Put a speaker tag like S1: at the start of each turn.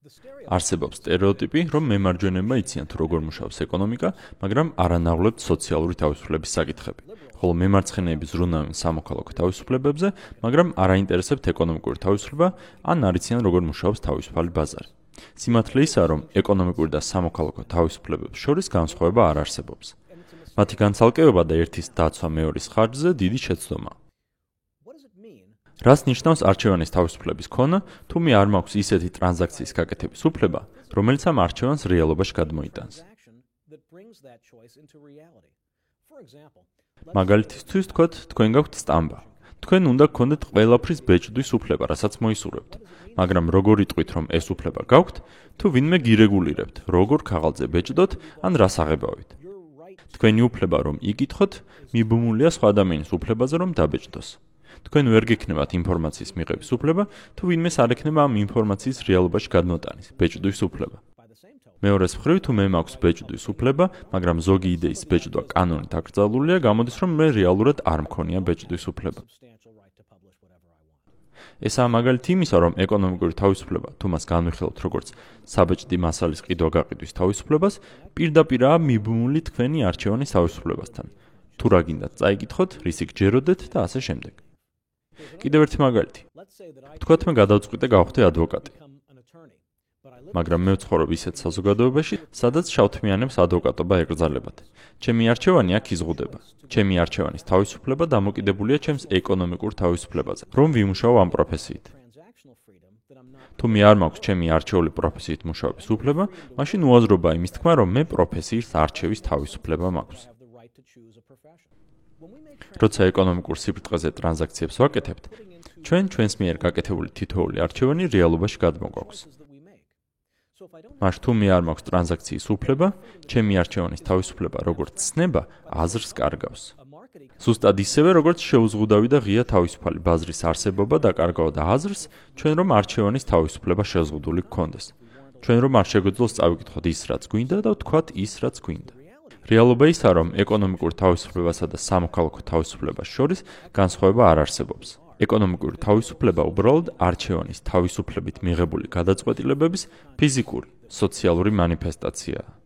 S1: არსებობს სტერეოტიპი, რომ მემარჯვენეებმა იციან თუ როგორ მუშაობს ეკონომიკა, მაგრამ არ ანაღლებთ სოციალური თავისუფლების საკითხები. ხოლო მემარცხენეები ზრუნავენ სამოქალაქო თავისუფლებებზე, მაგრამ არ აინტერესებთ ეკონომიკური თავისუფლება ან არ იციან როგორ მუშაობს თავისუფალი ბაზარი. სიმართლე ისაა, რომ ეკონომიკური და სამოქალაქო თავისუფლებებს შორის განსხვავება არ არსებობს. მათი განცალკევება და ერთის დაცვა მეორის ხარჯზე დიდი შეცდომა. რას ნიშნავს არჩევანის თავისუფლების ქონა, თუ მე არ მაქვს ისეთი ტრანზაქციის გაკეთების უფლება, რომელიც ამ არჩევანს რეალობაში გადმოიტანს? მაგალითისთვის თქვათ, თქვენ გაქვთ სტამბა. თქვენ უნდა გქონდეთ ყველაფრის ბეჭდვის უფლება, რასაც მოისურვებთ. მაგრამ როგორ იტყვით, რომ ეს უფლება გაქვთ, თუ ვინმე გირეგულირებთ, როგორ ქაღალდზე ბეჭდოთ, ან რას აღებავით? თქვენი უფლება რომ იკითხოთ, მიბმულია სხვა ადამიანის უფლებაზე რომ დაბეჭდოს. თქვენ ვერ გექნებათ ინფორმაციის მიღების უფლება, თუ ვინმეს არ ექნება ამ ინფორმაციის რეალობაში გადმოტანის, ბეჭდვის უფლება. მეორეს მხრივ, თუ მე მაქვს ბეჭდვის უფლება, მაგრამ ზოგი იდეის ბეჭდვა კანონით აკრძალულია, გამოდის რომ მე რეალურად არ მქონია ბეჭდვის უფლება. ესაა მაგალითი იმისა, რომ ეკონომიკური თავისუფლება, თუ მას განვიხილავთ როგორც საბეჭდი მასალის ყიდვა-გაყიდვის თავისუფლებას, პირდაპირაა მიბმული თქვენი არჩევანის თავისუფლებასთან. თუ რა გინდათ, წაიკითხოთ, რისი გჯეროდეთ და ასე შემდეგ. კიდევ ერთი მაგალითი. თქვათ მე გადავწყვიტე გავხდე ადვოკატი. მაგრამ მე ვცხოვრობ ისეთ საზოგადოებაში, სადაც შავთმიანებს ადვოკატობა ეკრძალებათ. ჩემი არჩევანი აქ იზღუდება. ჩემი არჩევანის თავისუფლება დამოკიდებულია ჩემს ეკონომიკურ თავისუფლებაზე, რომ ვიმუშაო ამ პროფესიით. თუ მე არ მაქვს ჩემი არჩეული პროფესიით მუშაობის უფლება, მაშინ უაზრობა იმის თქმა, რომ მე პროფესიის არჩევის თავისუფლება მაქვს. როცა ეკონომიკურ სიფრთხეზე ტრანზაქციებს ვაკეთებთ, ჩვენ ჩვენს მიერ გაკეთებული თითოეული არჩევანი რეალობაში გადმოგვაქვს. მას თუ მე არ მაქვს ტრანზაქციის უფლება, ჩემი არჩევანის თავისუფლება როგორც ცნება აზრს კარგავს. ზუსტად ისევე როგორც შეუზღუდავი და ღია თავისუფალი ბაზრის არსებობა დაკარგავდა აზრს, ჩვენ რომ არჩევანის თავისუფლება შეზღუდული გქონდეს. ჩვენ რომ არ შეგვეძლოს წავიკითხოთ ის, რაც გვინდა და ვთქვათ ის, რაც გვინდა. რეალობა ისაა, რომ ეკონომიკურ თავისუფლებასა და სამოქალაქო თავისუფლებას შორის განსხვავება არ არსებობს. ეკონომიკური თავისუფლება უბრალოდ არჩევანის თავისუფლებით მიღებული გადაწყვეტილებების ფიზიკური, სოციალური მანიფესტაციაა.